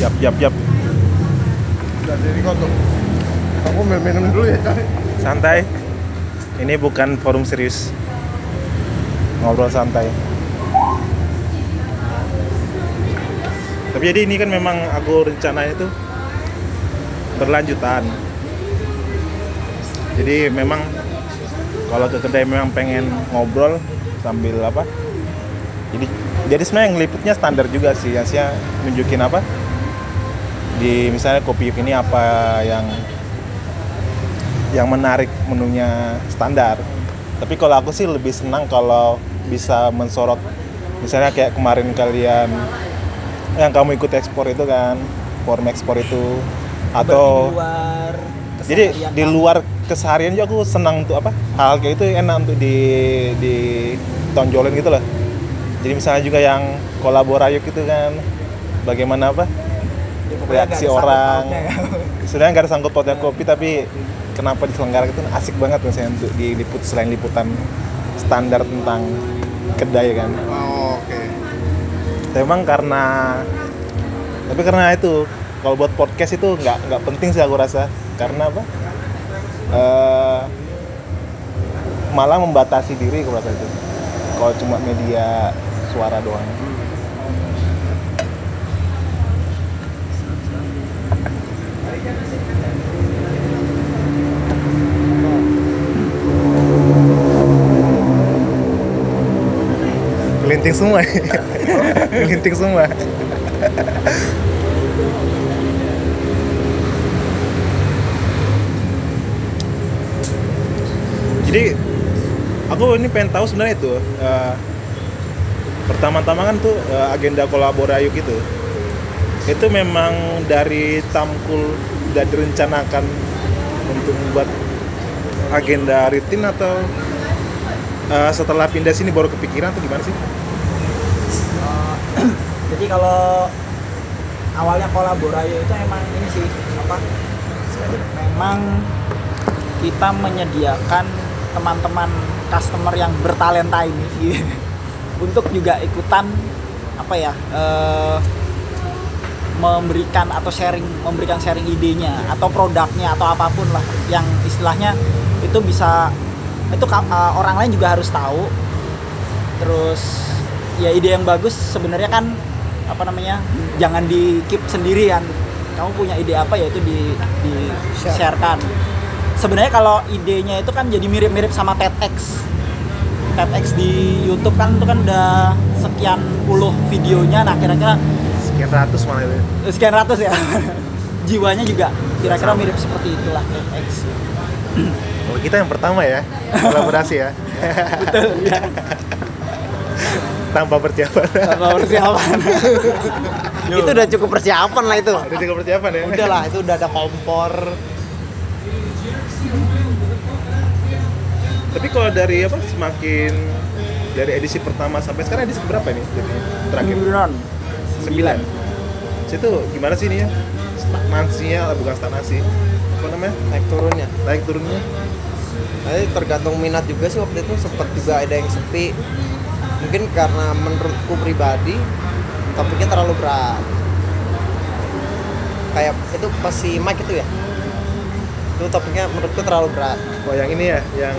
Yap, yap, yap. Udah jadi kok tuh. Aku minum minum dulu ya. Santai. Ini bukan forum serius. Ngobrol santai. Tapi jadi ini kan memang aku rencananya tuh berlanjutan. Jadi memang kalau ke kedai memang pengen ngobrol sambil apa? Jadi jadi sebenarnya ngeliputnya standar juga sih, Asia nunjukin apa? Di misalnya kopi ini apa yang yang menarik menunya standar. Tapi kalau aku sih lebih senang kalau bisa mensorot misalnya kayak kemarin kalian yang kamu ikut ekspor itu kan, forum ekspor itu atau luar jadi keseharian di luar keseharian juga aku senang untuk apa hal kayak itu enak untuk di di tonjolin gitu loh jadi misalnya juga yang kolaborayuk itu kan bagaimana apa reaksi orang. ya. sebenarnya nggak ada sangkut pautnya kopi tapi kenapa diselenggarakan itu asik banget misalnya untuk diliput selain liputan standar tentang kedai kan. Oh, oke. memang karena tapi karena itu kalau buat podcast itu nggak nggak penting sih aku rasa. Karena apa? Eh, malah membatasi diri aku rasa itu. Kalau cuma media suara doang Kelinting semua. Kelinting semua. Jadi aku ini pengen tahu sebenarnya itu eh, pertama-tama kan tuh eh, agenda kolaborayuk itu itu memang dari Tamkul udah direncanakan untuk membuat agenda rutin atau eh, setelah pindah sini baru kepikiran atau gimana sih? Eh, jadi kalau awalnya kolaborasi itu emang ini sih apa memang kita menyediakan teman-teman customer yang bertalenta ini untuk juga ikutan apa ya eh, memberikan atau sharing memberikan sharing idenya atau produknya atau apa pun lah yang istilahnya itu bisa itu eh, orang lain juga harus tahu. Terus ya ide yang bagus sebenarnya kan apa namanya jangan di keep sendirian. Kamu punya ide apa ya itu di di sharekan. Sebenarnya kalau idenya itu kan jadi mirip-mirip sama TEDx. TEDx di YouTube kan itu kan udah sekian puluh videonya. Nah kira-kira Sekian ratus malah itu. eh, sekian ratus ya. Jiwanya juga kira-kira mirip seperti itulah TEDx Kalau kita yang pertama ya kolaborasi ya. Betul ya tanpa persiapan. tanpa persiapan. Itu udah cukup persiapan lah itu. Udah juga persiapan ya. udah lah itu udah ada kompor. Tapi kalau dari apa semakin dari edisi pertama sampai sekarang edisi berapa ini? Jadi terakhir Sembilan. Situ gimana sih ini ya? Stagnasinya bukan stagnasi. Apa namanya? naik turunnya Naik turunnya? Tapi tergantung minat juga sih waktu itu sempet juga ada yang sepi mungkin karena menurutku pribadi topiknya terlalu berat kayak itu pasti Mike itu ya itu topiknya menurutku terlalu berat Oh yang ini ya, yang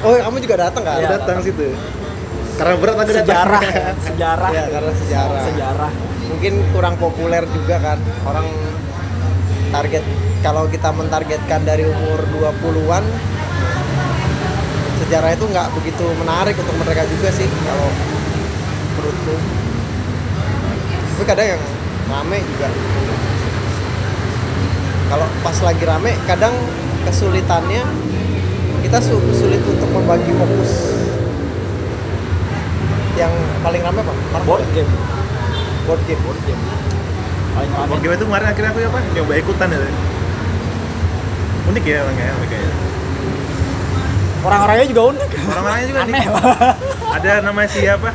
oh kamu juga datang kan Iya, datang situ. Karena berat aku datang. sejarah sejarah ya karena sejarah sejarah mungkin kurang populer juga kan orang target kalau kita mentargetkan dari umur 20-an sejarah itu nggak begitu menarik untuk mereka juga sih kalau menurutku. Tapi kadang yang rame juga. Kalau pas lagi rame kadang kesulitannya kita su- sulit untuk membagi fokus. Yang paling rame apa? Board game board game board game paling rame Board game itu kemarin akhirnya aku apa? Nyoba ikutan ya. Unik ya orangnya, unik ya. orang-orangnya juga unik Orang-orangnya juga aneh unik. Ada namanya siapa?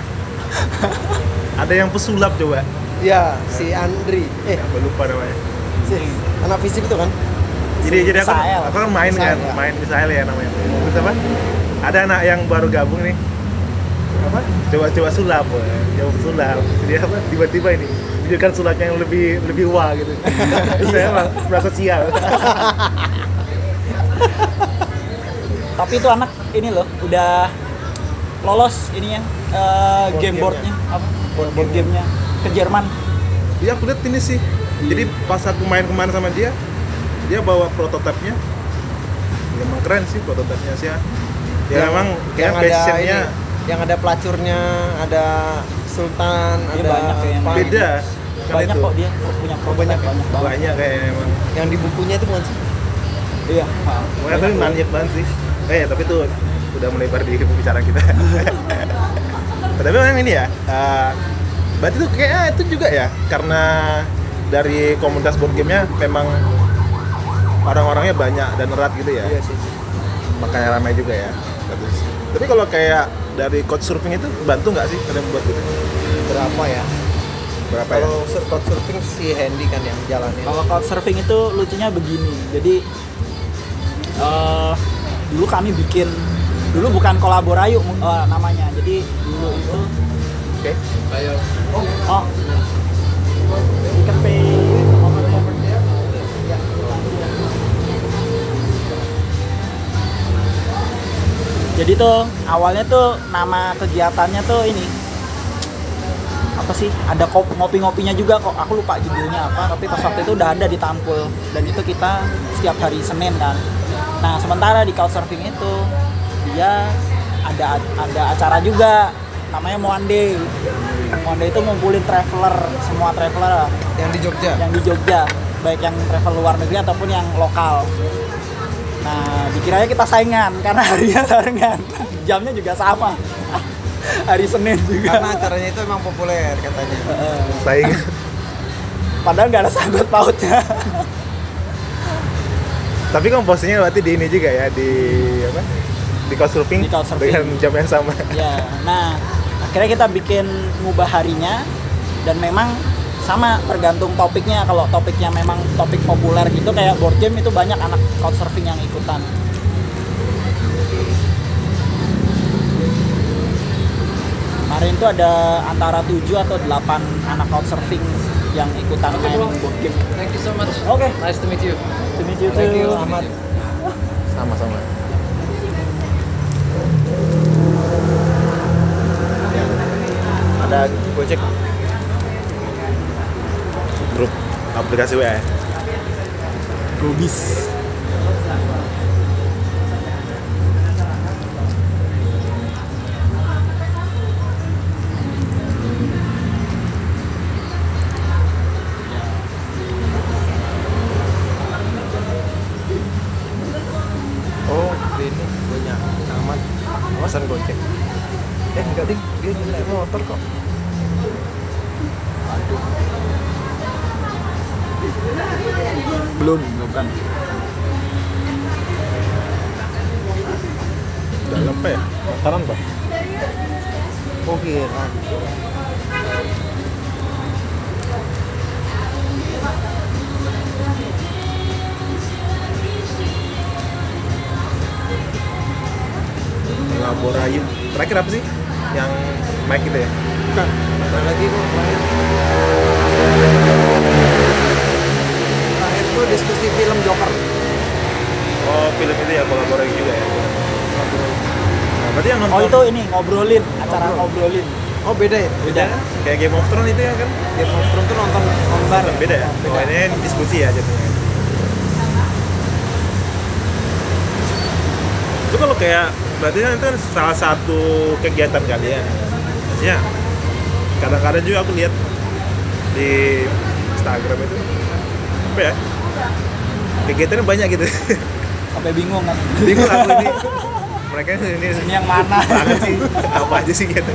Ada yang pesulap coba. ya si Andri eh Aku lupa namanya. si anak fisik itu kan Jadi Si jadi aku, aku kan main Misael, kan, ya. main Misael ya namanya. Terus apa? Ada anak yang baru gabung nih. Apa? Coba-coba sulap woy. coba sulap. Dia apa? Tiba-tiba ini tunjukkan sulapnya yang lebih lebih wah gitu. Saya emang merasa sial Tapi itu anak ini loh udah lolos ininya eh, Board game boardnya apa? Board board gamenya. ke Jerman. Iya aku lihat ini sih. Jadi pas aku main kemarin sama dia, dia bawa prototipenya. Ya emang keren sih prototipnya sih ya. Ya memang kayak ini, yang ada pelacurnya, ada sultan, Dia ada banyak kayaknya. apa, beda. Kan banyak itu. kok dia punya prototype banyak ya? banyak banget. Banyak kayaknya emang. Yang di bukunya itu bukan sih? Iya. Pokoknya tapi banyak banget sih. Eh tapi itu udah melebar di pembicaraan kita. tapi memang ini ya. eh, berarti itu kayaknya itu juga ya karena dari komunitas board gamenya memang orang-orangnya banyak dan erat gitu ya. Iya sih. makanya ramai juga ya tapi kalau kayak dari coach surfing itu bantu nggak sih kalian buat gitu Berapa ya? berapa ya Kalau surfing surfing si Handy kan yang jalanin. Kalau couchsurfing itu lucunya begini. Jadi eh dulu kami bikin dulu bukan kolaborayu eh, namanya. Jadi dulu itu oke oh you can pay Jadi tuh awalnya tuh nama kegiatannya tuh ini. Apa sih? Ada kop- ngopi-ngopinya juga kok. Aku lupa judulnya apa tapi pas waktu itu udah ada di Tampul. Dan itu kita setiap hari Senin kan. Nah sementara di Couchsurfing itu dia ada ada acara juga. Namanya Monday Monday itu ngumpulin traveler semua traveler. Yang di Jogja. yang di Jogja. Baik yang travel luar negeri ataupun yang lokal nah dikiranya kita saingan karena harinya barengan jamnya juga sama. Hari Senin juga. Karena acaranya itu emang populer katanya. Heeh. saing. Padahal nggak ada sangkut pautnya. Tapi komposisinya berarti di ini juga ya di apa? Di coach surfing Di couchsurfing. dengan jam yang sama. Ya nah akhirnya kita bikin ngubah harinya dan memang sama tergantung topiknya kalau topiknya memang topik populer gitu kayak board game itu banyak anak couchsurfing yang ikutan kemarin tuh ada antara 7 atau 8 anak couchsurfing yang ikutan main board game Thank you so much. oke Nice to meet you. to meet you Thank you. sama-sama Ada Gojek. Aplikasi WA? Gobis Oh, ini punya Ahmad. Pesan Gojek. Eh, enggak dik, dia naik motor kok. Belum bukan dalam apa ya makanan pak Oh, kira. Laborayu terakhir apa sih yang mic itu ya Bukan. Ada lagi kok terakhir. Diskusi film Joker. oh film itu ya kolaborasi juga ya nah, berarti yang nonton oh itu ini ngobrolin acara Ngobrol. ngobrolin Oh, beda ya? beda kan? kayak Game of Thrones itu ya kan Game of Thrones tuh nonton nonton bareng. beda ya Beda. oh ini diskusi ya jadinya itu kalau kayak berarti kan itu kan salah satu kegiatan kalian maksudnya kadang-kadang juga aku lihat di Instagram itu apa ya kegiatannya banyak gitu. Sampai bingung kan. Bingung aku ini. Mereka ini Ini yang mana? banget sih. Apa aja sih gitu.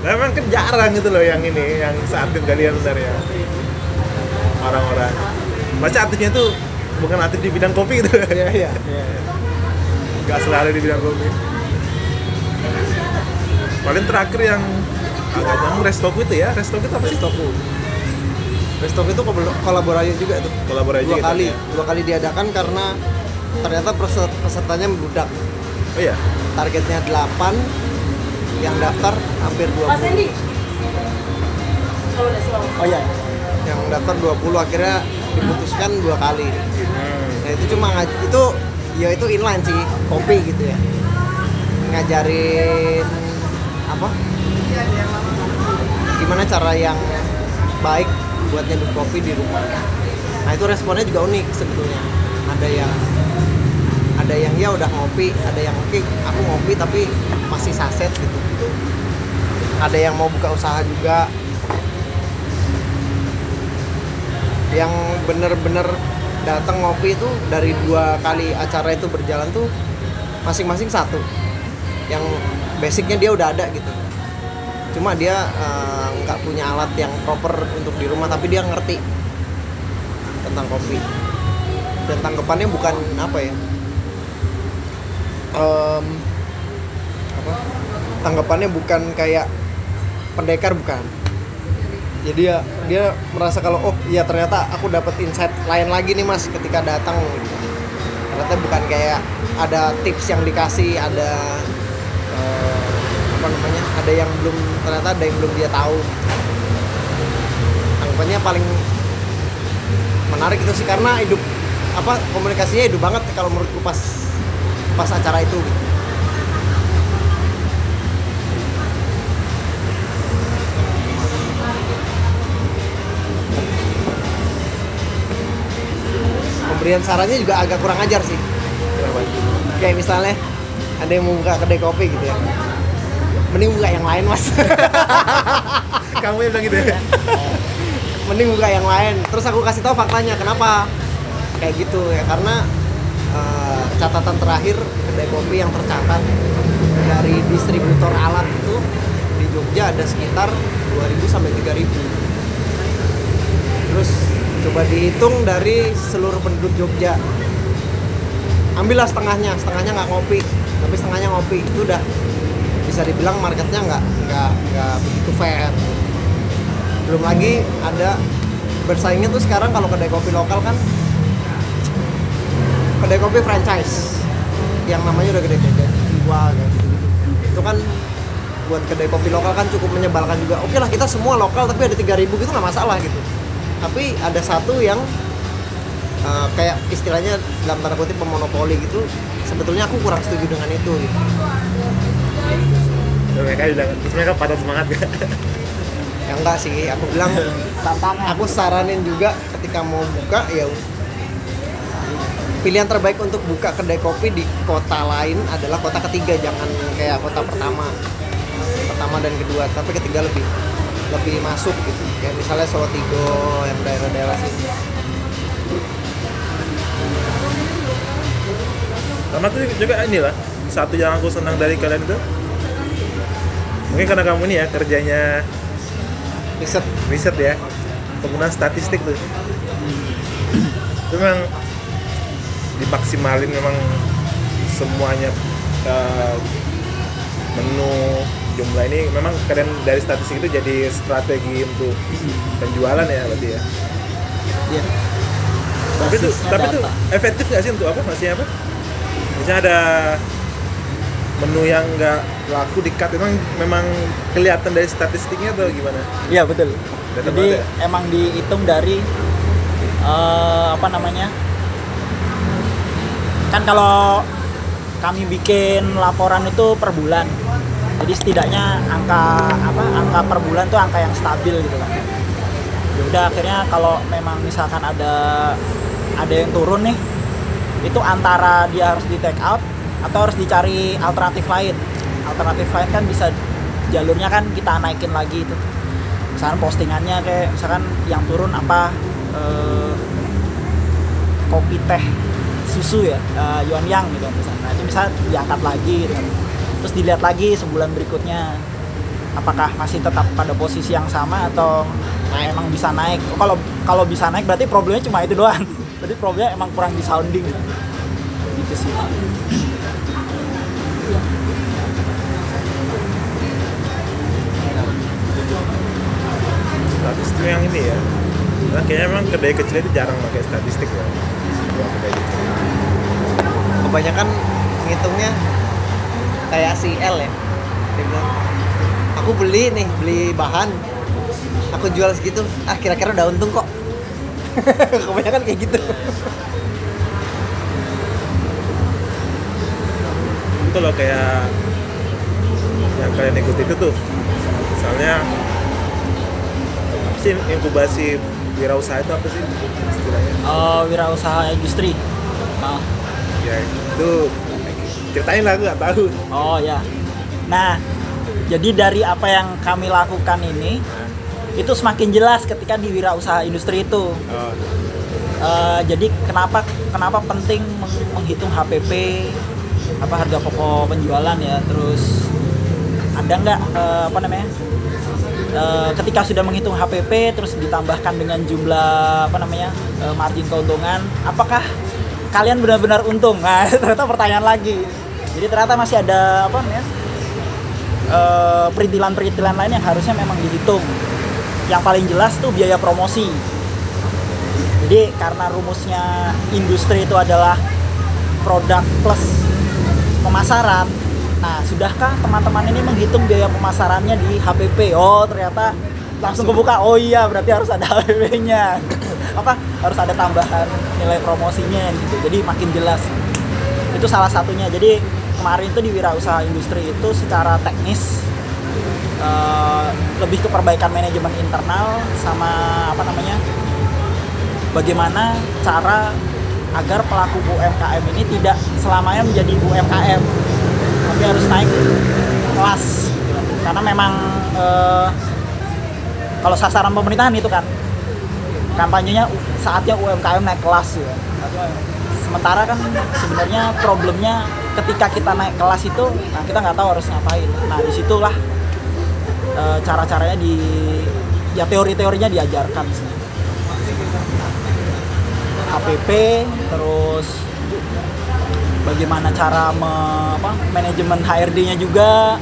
Nah, memang kan jarang gitu loh yang ini yang seaktif kalian sebenarnya orang-orang. Pasti aktifnya tuh bukan aktif di bidang kopi gitu. Iya, iya. nggak selalu di bidang kopi. Paling terakhir yang agak nyambung restoku itu ya. Restoku itu apa sih? Restoku. Restoku itu kol- kolaborasi juga tuh. kolaborasi Dua gitu kali, ya? dua kali diadakan karena ternyata peser- pesertanya membludak. oh iya Targetnya 8 yang daftar hampir 20 oh iya yang daftar 20 akhirnya diputuskan dua kali Hmm. nah itu cuma itu ya itu inline sih kopi gitu ya ngajarin apa gimana cara yang baik buat nyeduh kopi di rumah. Nah itu responnya juga unik sebetulnya. Ada yang ada yang ya udah ngopi. Ada yang oke aku ngopi tapi masih saset gitu. Ada yang mau buka usaha juga. Yang bener-bener datang ngopi itu dari dua kali acara itu berjalan tuh masing-masing satu. Yang basicnya dia udah ada gitu cuma dia eh, nggak punya alat yang proper untuk di rumah tapi dia ngerti tentang kopi. Dan tanggapannya bukan apa ya? Em, apa? Tanggapannya bukan kayak pendekar bukan. Jadi dia dia merasa kalau oh iya ternyata aku dapat insight lain lagi nih mas ketika datang gitu. ternyata bukan kayak ada tips yang dikasih ada namanya ada yang belum ternyata ada yang belum dia tahu. Anggapannya paling menarik itu sih karena hidup apa komunikasinya hidup banget kalau menurutku pas pas acara itu gitu. pemberian sarannya juga agak kurang ajar sih. Kayak misalnya ada yang mau buka kedai kopi gitu ya mending buka yang lain mas. Kamu yang bilang gitu ya? mending buka yang lain. Terus aku kasih tahu faktanya kenapa? Kayak gitu ya. Karena eh, catatan terakhir kedai kopi yang tercatat dari distributor alat itu di Jogja ada sekitar 2000 sampai 3000 terus coba dihitung dari seluruh penduduk Jogja. Ambillah setengahnya. Setengahnya nggak ngopi tapi setengahnya ngopi. Itu udah bisa dibilang marketnya nggak nggak nggak begitu fair. Belum lagi ada bersaingnya tuh sekarang kalau kedai kopi lokal kan kedai kopi franchise yang namanya udah gede-gede jiwa kayak gitu-gitu itu kan buat kedai kopi lokal kan cukup menyebalkan juga. Oke lah kita semua lokal tapi ada 3000 gitu nggak masalah gitu. Tapi ada satu yang eh, kayak istilahnya dalam tanda kutip memonopoli gitu sebetulnya aku kurang setuju dengan itu gitu. Mereka bilang, terus mereka patah semangat gak? ya enggak sih. Aku bilang tantangan. aku saranin juga ketika mau buka ya pilihan terbaik untuk buka kedai kopi di kota lain adalah kota ketiga jangan kayak kota pertama. Pertama dan kedua tapi ketiga lebih lebih masuk gitu. Kayak misalnya Solo Tigo yang daerah-daerah sini. Sama tuh juga ini lah Satu yang aku senang dari kalian itu Mungkin karena kamu ini ya kerjanya riset riset ya Penggunaan statistik tuh Itu memang Dimaksimalin memang Semuanya eh, Menu Jumlah ini memang kalian dari statistik itu jadi strategi untuk penjualan ya berarti ya. Iya. Tapi itu tapi itu efektif nggak sih untuk apa? Maksudnya apa? Misalnya ada menu yang nggak laku di cut memang memang kelihatan dari statistiknya atau gimana? Iya betul. Data Jadi mana ya? emang dihitung dari eh, apa namanya? Kan kalau kami bikin laporan itu per bulan. Jadi setidaknya angka apa angka per bulan tuh angka yang stabil gitu kan. Ya udah akhirnya kalau memang misalkan ada ada yang turun nih itu antara dia harus di take out atau harus dicari alternatif lain. Alternatif lain kan bisa jalurnya kan kita naikin lagi itu. Misalkan postingannya kayak misalkan yang turun apa eh, kopi teh susu ya eh, Yuan Yang gitu misalnya nah, itu bisa diangkat lagi gitu kan. terus dilihat lagi sebulan berikutnya apakah masih tetap pada posisi yang sama atau emang bisa naik. Oh, kalau kalau bisa naik berarti problemnya cuma itu doang. Berarti problemnya emang kurang di sounding. Gitu sih Statistik yang ini ya. Nah, kayaknya memang kedai kecil itu jarang pakai statistik ya. Kedai kecil. kebanyakan ngitungnya kayak si L ya dia bilang aku beli nih beli bahan aku jual segitu ah kira-kira udah untung kok kebanyakan kayak gitu itu loh kayak yang kalian ikut itu tuh misalnya sih inkubasi wirausaha itu apa sih istilahnya Eh, wirausaha industri Oh. ya itu ceritain lah nggak tahu Oh ya. Nah, jadi dari apa yang kami lakukan ini itu semakin jelas ketika di wirausaha industri itu. oh, Eh, jadi kenapa kenapa penting meng- menghitung HPP apa harga pokok penjualan ya terus ada nggak eh, apa namanya Eh, ketika sudah menghitung HPP terus ditambahkan dengan jumlah apa namanya eh, margin keuntungan apakah kalian benar-benar untung? Nah ternyata pertanyaan lagi. Jadi ternyata masih ada apa namanya eh, perintilan-perintilan lain yang harusnya memang dihitung. Yang paling jelas tuh biaya promosi. Jadi karena rumusnya industri itu adalah produk plus pemasaran. Nah, sudahkah teman-teman ini menghitung biaya pemasarannya di HPP? Oh, ternyata langsung kebuka. Oh iya, berarti harus ada HPP-nya. Apa? Harus ada tambahan nilai promosinya gitu. Jadi makin jelas. Itu salah satunya. Jadi kemarin itu di wirausaha industri itu secara teknis eh, lebih ke perbaikan manajemen internal sama apa namanya? bagaimana cara agar pelaku UMKM ini tidak selamanya menjadi UMKM tapi harus naik kelas. Karena memang eh, kalau sasaran pemerintahan itu kan kampanyenya saatnya UMKM naik kelas ya sementara kan sebenarnya problemnya ketika kita naik kelas itu nah kita nggak tahu harus ngapain. Nah di situlah eh, cara-caranya di ya teori-teorinya diajarkan sih. HPP terus bagaimana cara me- apa, manajemen HRD-nya juga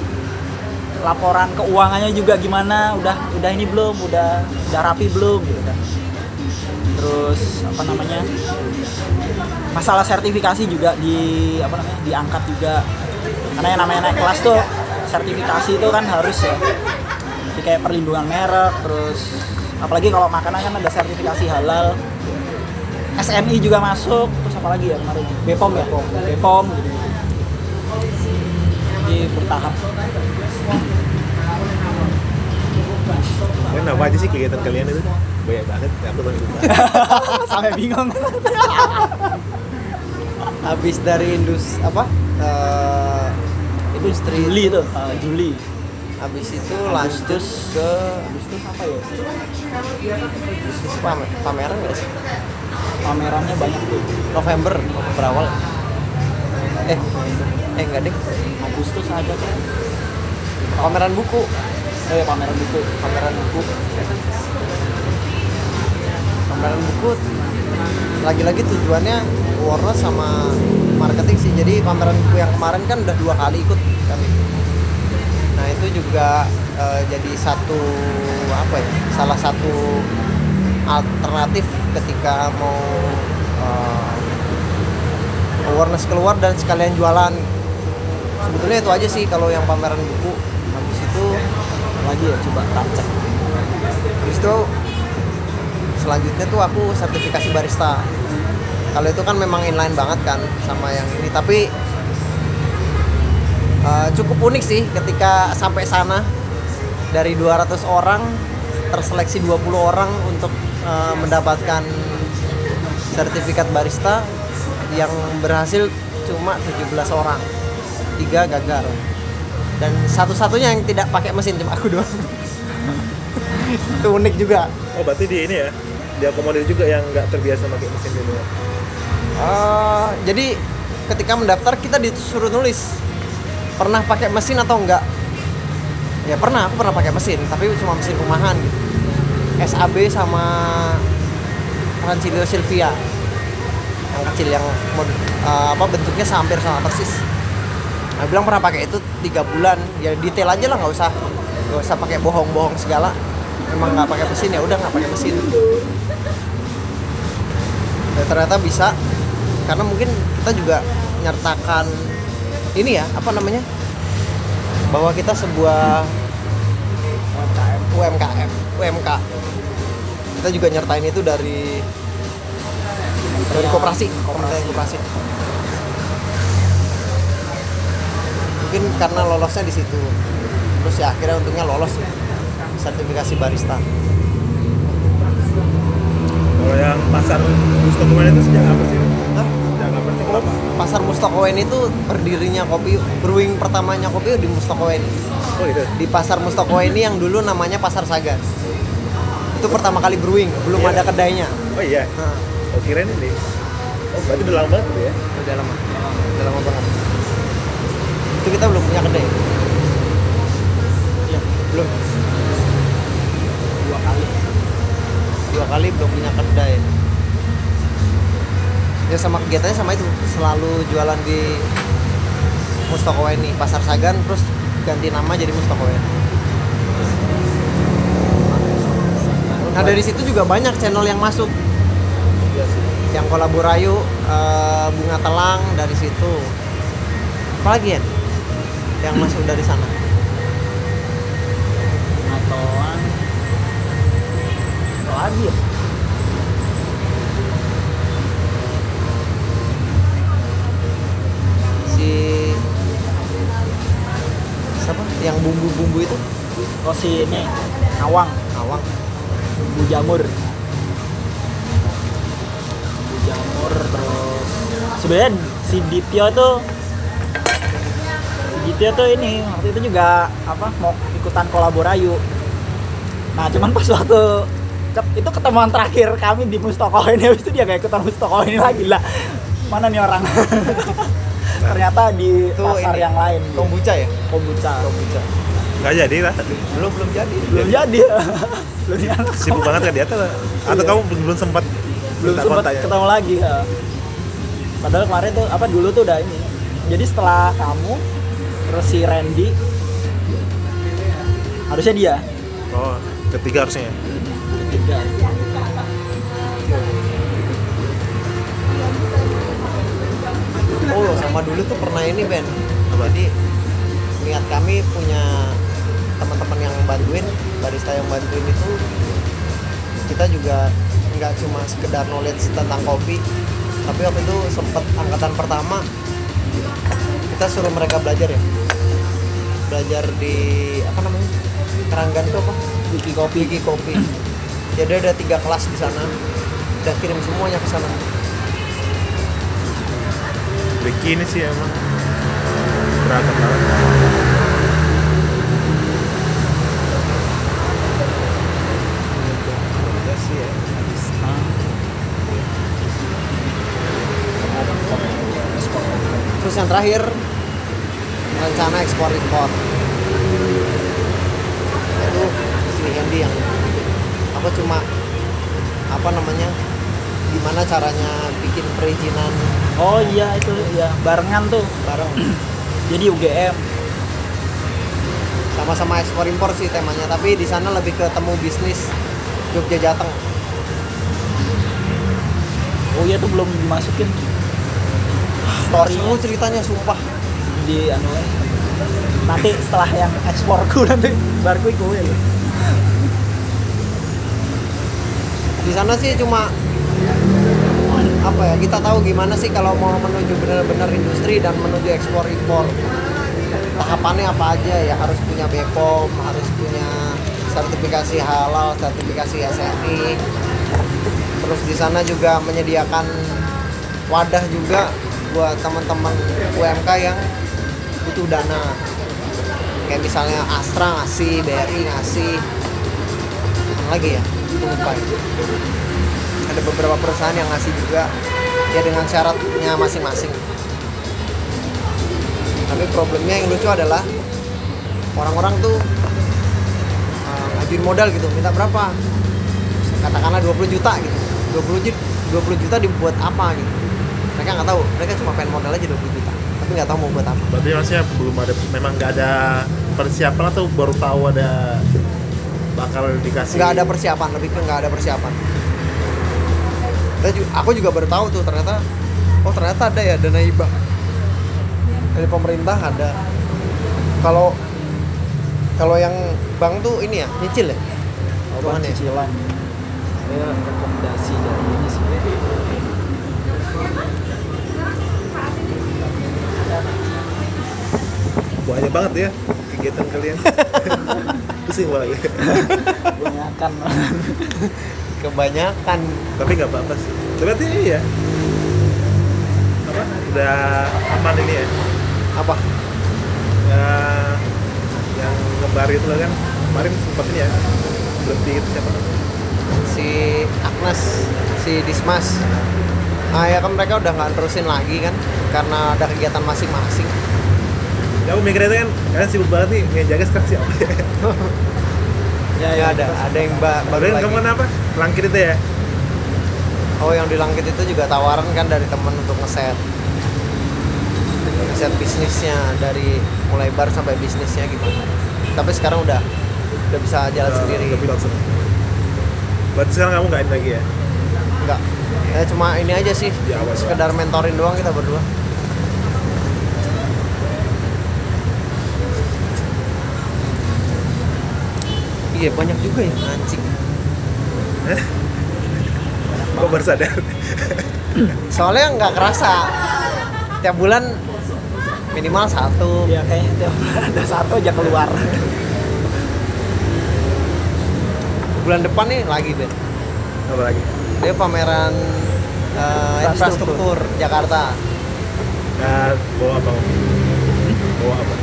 laporan keuangannya juga gimana udah udah ini belum udah udah rapi belum gitu kan. Terus apa namanya masalah sertifikasi juga di apa namanya diangkat juga. Karena yang namanya naik kelas tuh sertifikasi itu kan harus ya. Jadi kayak perlindungan merek terus apalagi kalau makanan kan ada sertifikasi halal. SNI juga masuk apa lagi ya kemarin? Bepom ya? Bepom gitu gitu. Jadi bertahap. Kalian apa aja sih kegiatan kalian itu? Banyak banget aku tuh lupa sampai bingung. Habis dari indus apa eh, industri Juli tuh uh, Juli. Habis itu lanjut ke Agustus apa ya? Agustus pam- pameran nggak sih pamerannya banyak tuh. November November awal. Eh eh enggak deh. Agustus ada kan pameran buku. Ya pameran buku. Pameran buku. Pameran buku. Lagi-lagi tujuannya warna sama marketing sih. Jadi pameran buku yang kemarin kan udah dua kali ikut kami nah itu juga eh, jadi satu apa ya salah satu alternatif ketika mau eh, awareness keluar dan sekalian jualan. Sebetulnya itu aja sih kalau yang pameran buku. Habis itu lagi ya coba tak cek. Habis itu selanjutnya tuh aku sertifikasi barista. Kalau itu kan memang inline banget kan sama yang ini, tapi eh, cukup unik sih ketika sampai sana. Dari 200 orang terseleksi 20 orang untuk mendapatkan sertifikat barista yang berhasil cuma 17 orang. Tiga gagal. Dan satu-satunya yang tidak pakai mesin cuma aku doang. itu unik juga. oh berarti di ini ya diakomodir juga yang nggak terbiasa pakai mesin dulu ya Eh, jadi ketika mendaftar kita disuruh nulis pernah pakai mesin atau enggak ya pernah aku pernah pakai mesin tapi cuma mesin rumahan gitu SAB sama Transilio Silvia. Yang kecil yang eh, apa bentuknya hampir sama persis. Aku bilang pernah pakai itu tiga bulan. Ya detail aja lah nggak usah nggak usah pakai bohong-bohong segala. Emang nggak pakai mesin ya udah nggak pakai mesin. Dan ternyata bisa karena mungkin kita juga nyertakan ini ya apa namanya bahwa kita sebuah UMK kita juga nyertain itu dari dari koperasi Kementerian koperasi mungkin karena lolosnya di situ terus ya akhirnya untungnya lolos sertifikasi barista Kalau yang pasar Mustokowen itu sejak apa sih? Hah? Sejak kapan sih? Kenapa? pasar Mustokowen itu berdirinya kopi brewing pertamanya kopi di Mustokowen Oh gitu. di pasar Mustokowen ini yang dulu namanya pasar Sagan itu pertama kali brewing belum Iya. ada kedainya Oh iya. Nah, Oh kirain ini. Oh berarti udah lama banget tuh ya? udah lama udah lama banget itu kita belum punya kedai Iya, belum dua kali. dua kali belum punya kedai ya sama kegiatannya sama itu selalu jualan di Mustokowen nih pasar Sagan terus ganti nama jadi Mustokowen nah dari situ juga banyak channel yang masuk Iya sih. yang kolaborayu eh, bunga telang dari situ apalagi ya yang masuk dari sana. Apa lagi ya? Yang bumbu-bumbu itu Oh si ini Nawang, awang bumbu jamur. Bumbu jamur terus sebenarnya si Dityo tuh si Dityo tuh ini waktu itu juga apa mau ikutan kolaborayu. Nah cuman pas waktu itu ketemuan terakhir kami di Mustoko ini habis itu dia gak ikutan Mustoko ini lagi lah. Mana nih orang? Ternyata di itu pasar ini, yang lain. kombucha ya Kombucha. kombucha Nggak jadi lah. belum belum jadi Belum jadi. Belum jadi. Sibuk banget kan di atas. Atau Iya. kamu belum, sempat belum sempat ya? ketemu lagi ya. padahal kemarin tuh apa dulu tuh udah ini jadi setelah kamu terus si Randy harusnya dia Oh ketiga harusnya ya? ketiga oh sama dulu tuh pernah ini Ben Apa? jadi niat kami punya teman-teman yang bantuin barista yang bantuin itu. Kita juga nggak cuma sekedar knowledge tentang kopi tapi waktu itu sempet angkatan pertama kita suruh mereka belajar ya. Belajar di apa namanya Keranggan itu apa? Wiki Kopi. Wiki Kopi. Jadi ada tiga kelas di sana kita kirim semuanya ke sana. Wiki ini sih emang terus yang terakhir rencana ekspor impor. Itu si Hendy yang aku cuma apa namanya gimana caranya bikin perizinan? Oh iya itu ya barengan tuh. Bareng jadi UGM sama-sama ekspor impor sih temanya tapi di sana lebih ke temu bisnis Jogja Jateng. Oh iya tuh belum dimasukin. Story seru ceritanya sumpah. Di anu nanti setelah yang eksporku nanti baru ku ya di sana sih cuma apa ya kita tahu gimana sih kalau mau menuju benar-benar industri dan menuju ekspor impor tahapannya apa aja ya harus punya BPOM harus punya sertifikasi halal sertifikasi SNI terus di sana juga menyediakan wadah juga buat teman-teman UMK yang butuh dana. Kayak misalnya Astra ngasih BRI ngasih. Mana lagi ya? Lupa ya ada beberapa perusahaan yang ngasih juga ya dengan syaratnya masing-masing. Tapi problemnya yang lucu adalah orang-orang tuh uh, ngajuin modal gitu minta berapa? Katakanlah 20 juta gitu. 20 juta 20 juta dibuat apa gitu. Mereka nggak tahu mereka cuma pengen modal aja 20 juta tapi nggak tahu mau buat apa. Berarti maksudnya belum ada, memang nggak ada persiapan atau baru tahu ada bakal dikasih? Nggak ada persiapan lebih ke nggak ada persiapan Kita ju- aku juga baru tahu tuh ternyata oh ternyata ada ya dana hibah dari pemerintah ada kalau Kalau yang bank tuh ini ya, nyicil ya? Oh, Hitungannya. cicilan. Saya rekomendasi dari ini sih. banyak banget ya kegiatan kalian pusing malah ya Kebanyakan. Kebanyakan. tapi nggak apa-apa sih berarti iya apa udah aman ini ya Apa? ya yang ngebar itu loh kan kemarin sempat ini ya berhenti gitu siapa Si Agnes, si Dismas. Nah ya kan mereka udah nggak terusin lagi kan karena ada kegiatan masing-masing. ya aku mikirnya itu kan kalian sibuk banget nih yang jaga sekarang siapa ya ya, Ya ada, ada yang ba- baru Kalian lagi. kamu kenapa langkir itu ya? Oh yang di langit itu juga tawaran kan dari temen untuk ngeset. Ngeset bisnisnya dari mulai bar sampai bisnisnya gimana Tapi sekarang udah udah bisa jalan Udah- sendiri. pilot semua berarti sekarang kamu nggak ini lagi ya? Enggak Ya cuma ini aja sih Di awal doang. Sekedar mentorin doang kita berdua. Iya banyak juga ya anjing kok baru sadar. Soalnya nggak kerasa. Tiap bulan minimal satu. Ya kayaknya tiap bulan ada satu aja keluar. Bulan depan nih lagi Ben. Apa lagi? Dia pameran eh, infrastruktur Jakarta. Nah, bawa apa bawa apa?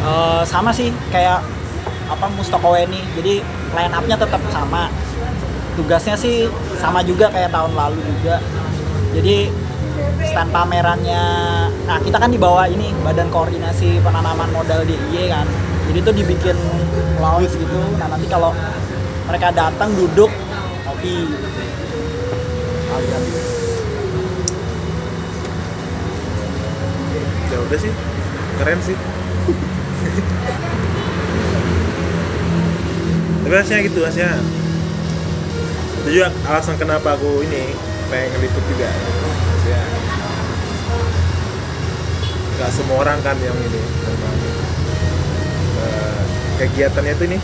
Eh, sama sih kayak apa Mustoko Weni. Jadi line up-nya tetap sama. Tugasnya sih sama juga kayak tahun lalu juga. Jadi stand pamerannya nah kita kan dibawa ini Badan Koordinasi Penanaman Modal DIY kan. Jadi tuh dibikin lounge gitu. Nah, nanti kalau mereka datang duduk kopi ya udah sih keren sih harusnya gitu harusnya itu juga alasan kenapa aku ini pengen ngeliput juga. Ya nggak semua orang kan yang ini memang eh, kegiatannya itu ini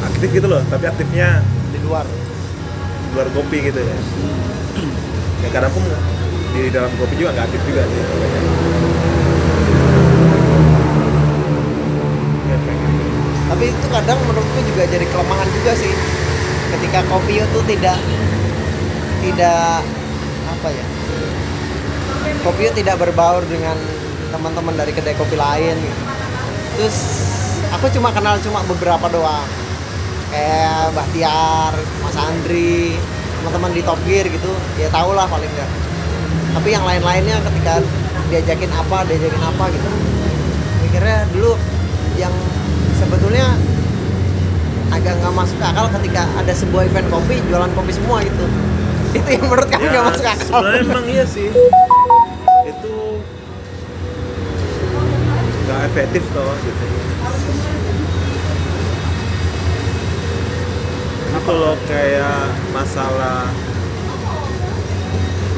aktif gitu loh tapi aktifnya di luar. Di luar kopi gitu ya. Ya kadang pun di dalam kopi juga nggak aktif juga sih. banyak tapi itu kadang menurutku juga jadi kelemahan juga sih. Ketika kopi itu tidak tidak apa ya kopi itu tidak berbaur dengan teman-teman dari kedai kopi lain. Gitu. terus aku cuma kenal cuma beberapa doang. Kayak Bahtiar, Mas Andri, teman-teman di Top Gear gitu ya tau lah paling enggak tapi yang lain-lainnya ketika diajakin apa diajakin apa gitu. Mikirnya dulu yang sebetulnya agak nggak masuk akal ketika ada sebuah event kopi jualan kopi semua gitu. Itu yang menurut kamu nggak masuk akal? Ya, sebenarnya emang iya sih. Itu nggak efektif toh gitu. Jadi kalau kayak masalah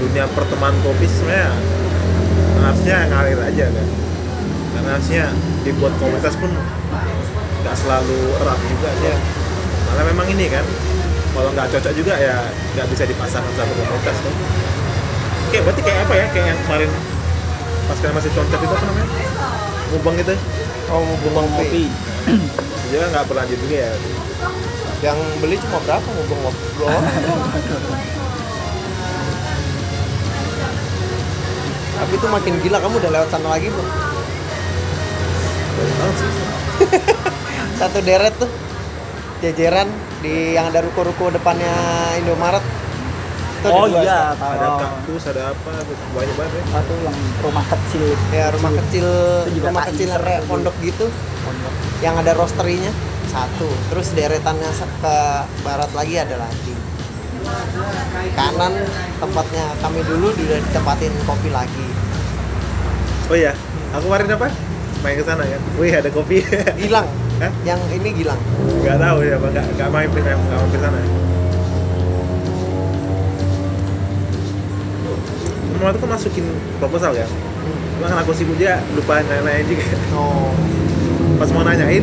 dunia pertemanan kopi sebenarnya harusnya ngalir aja kan. Karena harusnya dibuat komunitas pun nggak selalu erat juga kan malah memang ini kan kalau nggak cocok juga ya nggak bisa dipasangkan satu komunitas kan kayak berarti kayak apa ya? Kayak yang kemarin pas kalian masih concert itu apa namanya? Mubeng gitu oh mau Bubang kopi. Itu juga nggak berlanjut juga ya? Yang beli cuma berapa dua orang tapi itu makin gila kamu udah lewat sana lagi belum sih satu deret tuh. Jajaran di yang ada ruko-ruko depannya Indomaret. Itu ada Oh dua. iya, tahu. ada kaktus ada apa banyak banget ya. Satu yang rumah kecil. ya rumah kecil Itu juga rumah kecil kayak pondok gitu. Pondok. yang ada roasterinya satu. Terus deretannya ke barat lagi ada lagi. Kanan tempatnya kami dulu udah ditempatin kopi lagi. Oh iya? Aku kemarin apa? Main ke sana kan? Wih ada kopi. Gilang Hah? yang ini Gilang. Nggak tahu ya bang nggak nggak mampir nggak mampir sana Mama tuh kan masukin proposal kan cuma karena aku sibuk juga lupa nanya juga oh. Pas mau nanyain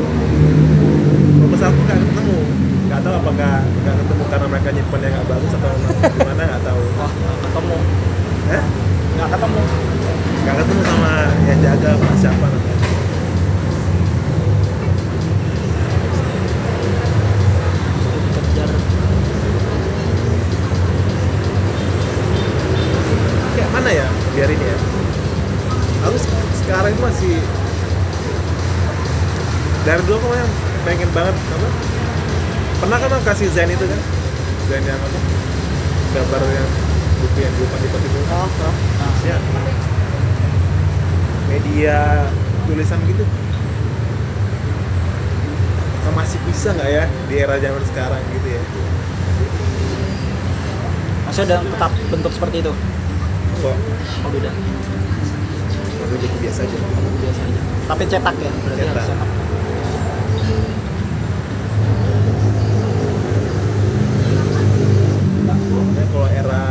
proposalku nggak ketemu. Nggak tahu apakah nggak ketemu karena mereka nyimpannya nggak bagus atau gimana nggak tahu. Wah nggak ketemu. Hah? nggak ketemu. Nggak ketemu sama yang jaga pak siapa namanya mana ya. Aku se- sekarang itu masih dari dulu aku yang pengen banget apa? Pernah kan aku kasih Zen itu kan? Zen yang apa? Gambar yang buku yang dilipat-lipat itu. Oh, oh. nah, ya media tulisan gitu. Apakah masih bisa nggak ya di era zaman sekarang gitu ya? Maksudnya dalam tetap bentuk seperti itu kok oh beda ambil buku biasa aja buku biasa aja tapi cetak ya berarti Cetak. harus cetak Makanya kalau era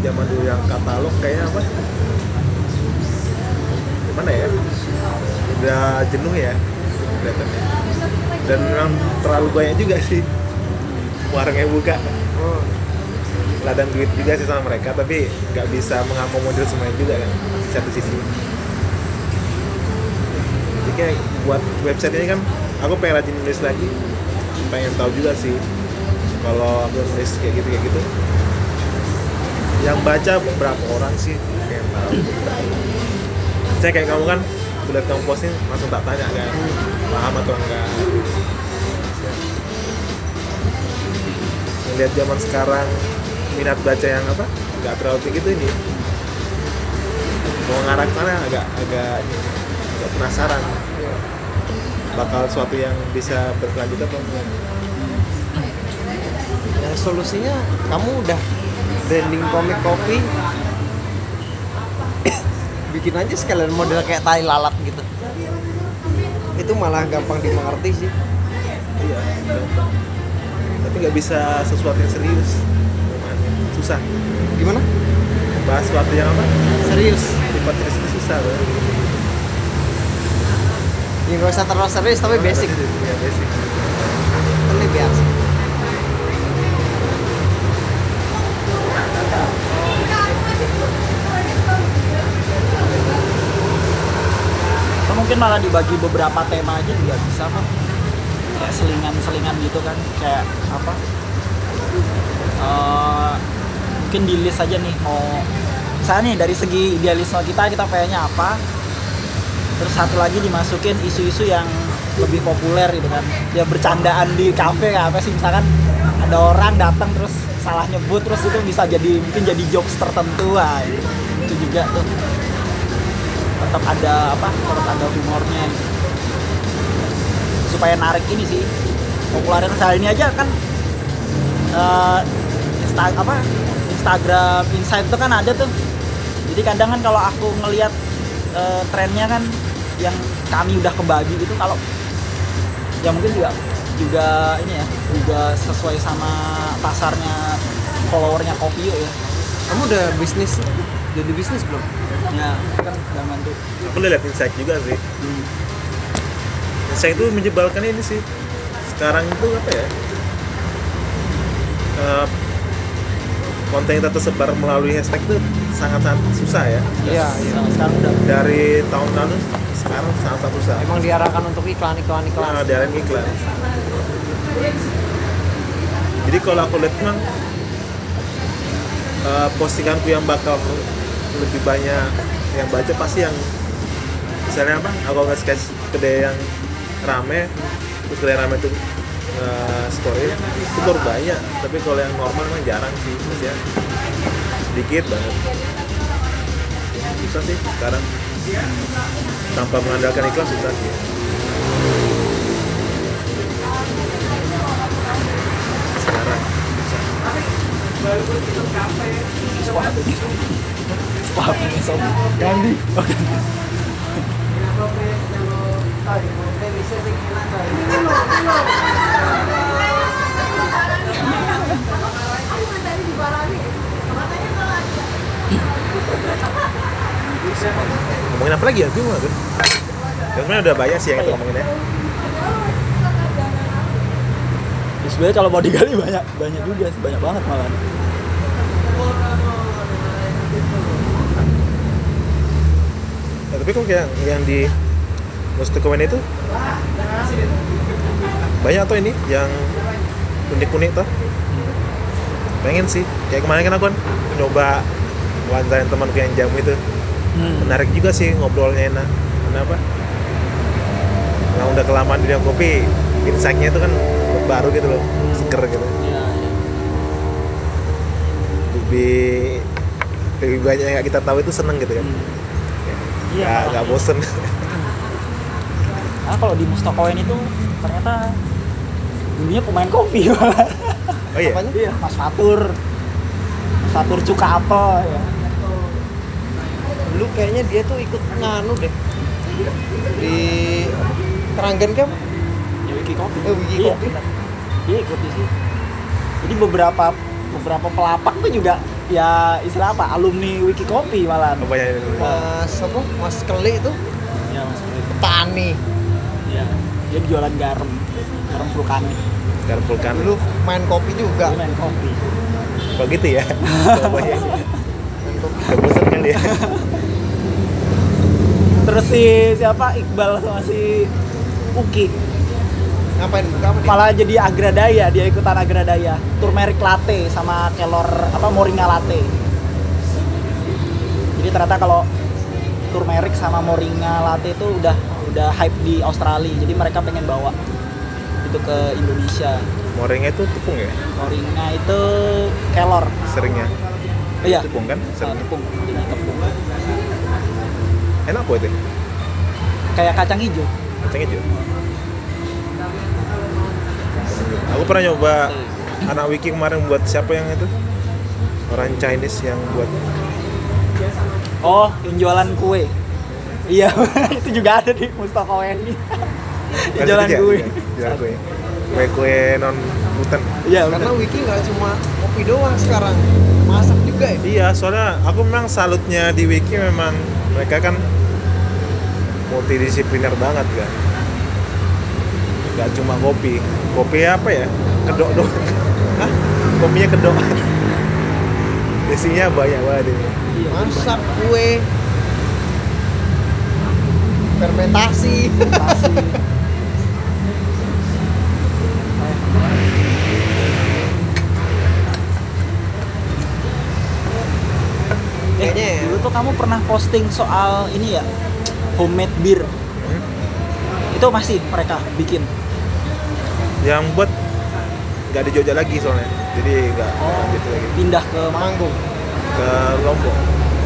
zaman dulu yang katalog kayaknya apa? Gimana ya? Udah jenuh ya kelihatannya. Dan memang terlalu banyak juga sih warung yang buka. oh. Ladang duit juga sih sama mereka, tapi nggak bisa mengakomodir semuanya juga kan di satu sisi. Jadi kayak buat website ini kan, aku pengen rajin nulis lagi, pengen tahu juga sih kalau aku nulis kayak gitu kayak gitu. Yang baca berapa orang sih pengen tahu. Saya kayak kamu kan lihat kamu posting langsung tak tanya kan paham atau enggak. Melihat zaman sekarang minat baca yang apa? Nggak terlalu tinggi tuh ini. Mau ngarah ke sana agak agak ini agak penasaran. Bakal suatu yang bisa berkelanjutan atau enggak? Ya solusinya kamu udah branding komik kopi. Bikin aja sekalian model kayak tai lalat gitu. Itu malah gampang dimengerti sih. Iya gampang. Tapi nggak bisa sesuatu yang serius susah. Gimana? Bahas sesuatu yang apa? Serius. Sifat serius itu susah loh ya nggak usah terlalu serius tapi basic. ya basic. Ini biasa atau mungkin malah dibagi beberapa tema aja juga bisa kok kayak selingan-selingan gitu kan kayak apa? Eh, mungkin di list aja nih mau misalnya nih dari segi idealisme kita kita pengennya apa? Terus satu lagi dimasukin isu-isu yang lebih populer gitu kan. Ya bercandaan di kafe apa sih? Misalkan ada orang datang terus salah nyebut terus itu bisa jadi mungkin jadi jokes tertentu ah itu, itu juga tuh. Tetap ada apa? Tetap ada humornya. Gitu. supaya narik ini sih. Popularitas hal ini aja kan Insta apa Instagram Insight itu kan ada tuh. Jadi kadang kan kalau aku ngelihat eh, trennya kan yang kami udah kebagi gitu kalau ya mungkin juga juga ini ya juga sesuai sama pasarnya followernya Kopio ya. Kamu udah bisnis jadi bisnis belum? Ya kan udah bantu aku udah liat insight juga sih. Hmm. insight itu menyebalkan ini sih. Sekarang itu apa ya? Eh, konten yang tersebar melalui hashtag itu sangat-sangat susah ya iya iya sekarang udah dari tahun lalu sekarang sangat-sangat susah emang diarahkan untuk iklan iklan iklan Nah, dari iklan. Jadi kalau aku lihat memang eh, postinganku yang bakal lebih banyak yang baca pasti yang misalnya apa? Aku nge sketch kedai yang rame, terus kedai rame itu nge-story itu baru banyak. Tapi kalau yang normal memang jarang sih, maksudnya sedikit banget. Susah sih sekarang. Tanpa mengandalkan iklan susah sih. Sekarang susah. sepatu nih sob ganti oh ganti ngomongin apa lagi ya? Bingung aku. Ya, sebenarnya udah banyak sih yang kita ngomongin ya. Ya, sebenarnya kalau mau digali banyak banyak juga sih banyak banget malah Ya, tapi kok yang yang di Mustukowen itu? Banyak tuh ini? Yang unik-unik tuh pengen sih. Kayak kemarin kan aku kan nyoba wawancarin temanku yang jamu itu. Hmm. menarik juga sih ngobrolnya enak. Kenapa? Nah udah kelamaan di dunia kopi insight-nya itu kan baru gitu loh seger gitu. Iya, iya. lebih lebih banyak yang kita tahu itu seneng gitu kan Iya, nggak malah. nggak bosen. Nah, kalau di Mustokowen itu ternyata dulunya pemain kopi. Oh iya Apanya? Iya, Mas Fatur. Mas Fatur cuka apel ya. Dulu kayaknya dia tuh ikut nganu deh. Di? Keranggan kan? Ya Wiki Kopi. Eh, Wiki Iya, Kopi. Dia ikut di situ. Jadi beberapa beberapa pelapak tuh juga ya istilah apa alumni Wiki Kopi malah. apa yang Mas apa? Mas Keli itu Ya Mas Keli. petani. Iya. Dia jualan garam, garam vulkanik. Vulkan. Dulu main kopi juga. Main kopi. kok gitu ya? Udah bosen kali ya. Terus si siapa? Iqbal sama si Uki. Ngapain? Dia? malah jadi agradaya dia ikutan agradaya. Turmeric latte sama kelor apa moringa latte. Jadi ternyata kalau turmeric sama moringa latte itu udah udah hype di Australia. Jadi mereka pengen bawa itu ke Indonesia. Moringnya itu tepung ya? Moringa itu kelor. Seringnya? Iya. Tepung kan? Ah, seringnya? tepung. Jadi tepung. Enak kok itu? Kayak kacang hijau. Kacang hijau? Aku pernah nyoba anak wiki kemarin buat siapa yang itu? Orang Chinese yang buat. Oh yang jualan kue. Iya itu juga ada di Mustafa ini Kan jualan kue ya? jualan kue kue kue non gluten iya Karena benar Wiki nggak cuma kopi doang sekarang, masak juga ya. iya soalnya aku memang salutnya di wiki memang mereka kan multidisipliner banget kan nggak cuma kopi kopi apa ya kedok doang Hah? kopinya kedok isinya banyak banget ini Iya, Masak kue, fermentasi. Pasti. Pernah posting soal ini ya homemade beer. Hmm? Itu masih mereka bikin. yang buat nggak di Jogja lagi soalnya jadi nggak Oh, lanjut lagi pindah ke? Manggung. ke Lombok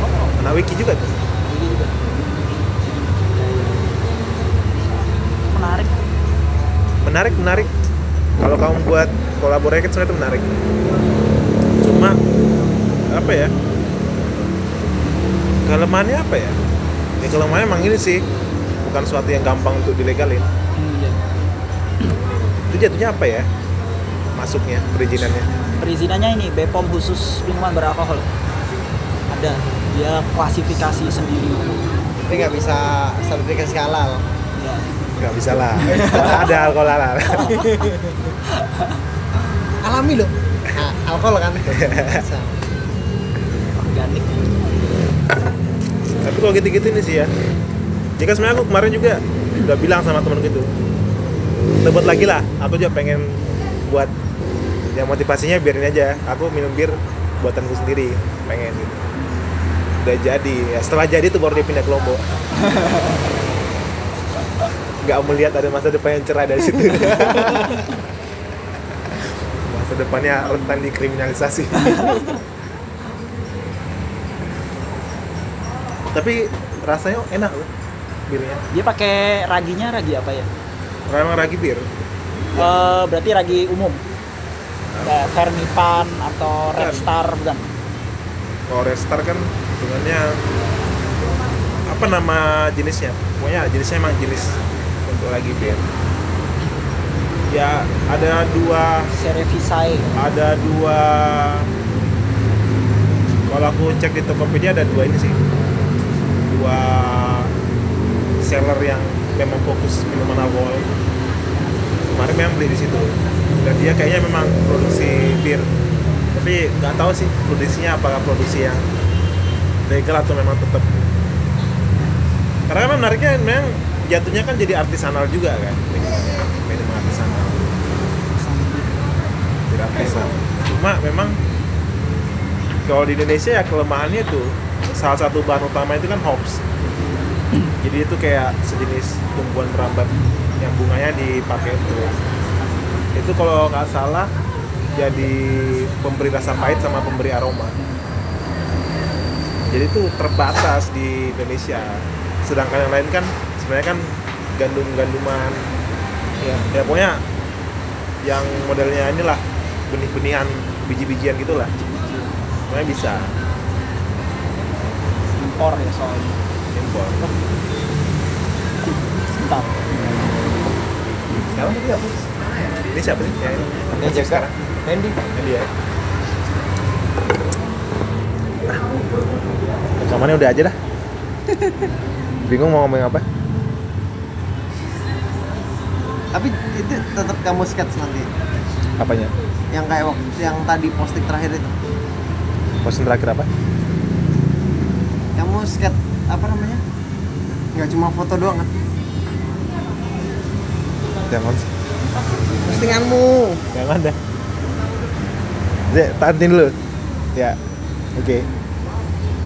Oh, anak wiki juga tuh ini juga. Menarik. menarik menarik kalau kamu buat kolaborasi kan sebenarnya itu menarik cuma apa ya kelemahannya apa ya ya kelemahannya emang ini sih bukan suatu yang gampang untuk dilegalin Hmm, iya. itu jatuhnya apa ya masuknya perizinannya Perizinannya ini BPOM khusus minuman beralkohol. Ada. Dia klasifikasi sendiri. Tapi nggak bisa sertifikasi halal. Ya. nggak bisa lah ada alkohol halal Alami loh. Nah, alkohol kan. Bisa. Organik. Kalau gitu-gitu ini sih ya. Kan sebenarnya aku kemarin juga udah bilang sama temen gitu buat lagi lah aku juga pengen buat yang motivasinya biarin aja. Aku minum bir buatanku sendiri pengen gitu. Udah jadi ya setelah jadi tuh baru dia pindah ke Lombok. Nggak melihat ada masa depan yang cerah dari situ. Masa depannya rentan dikriminalisasi tapi rasanya enak loh birnya Dia pakai raginya ragi apa ya? memang ragi bir Eh, berarti ragi umum. Kayak Fermipan atau Red Bukan. Star bukan? kalau Restar kan sebenarnya apa nama jenisnya pokoknya jenisnya emang jenis untuk lagi bir ya ada dua Cerevisai. ada dua kalau aku cek di Tokopedia ada dua ini sih dua wholesaler yang memang fokus minuman alkohol. Kemarin memang beli di situ. Dan dia kayaknya memang produksi bir. Tapi nggak tahu sih produksinya apakah produksi yang legal atau memang tetap. Karena kan menariknya memang jatuhnya kan jadi artisanal juga kan. Minumannya minuman artisanal. Bir artisan. Cuma memang kalau di Indonesia ya kelemahannya tuh salah satu bahan utama itu kan hops. Jadi itu kayak sejenis tumbuhan merambat yang bunganya dipakai untuk itu kalau nggak salah jadi pemberi rasa pahit sama pemberi aroma. Jadi itu terbatas di Indonesia. Sedangkan yang lain kan sebenarnya kan gandum-ganduman. Iya. ya pokoknya yang modelnya inilah benih-benihan biji-bijian gitulah. Sebenarnya bisa impor ya soalnya impor. Sebentar. Sekarang tadi apa ini siapa sih? Yang ini jaga. sekarang. Andy. ini dia nah rekamannya udah aja dah. Bingung mau ngomong apa? Tapi itu tetap kamu sketch nanti. apanya? Yang kayak waktu yang tadi posting terakhir itu. posting terakhir apa Kamu sketch apa namanya? Nggak cuma foto doang kan? jangan Postinganmu. jangan dah Dek, tahanin dulu ya oke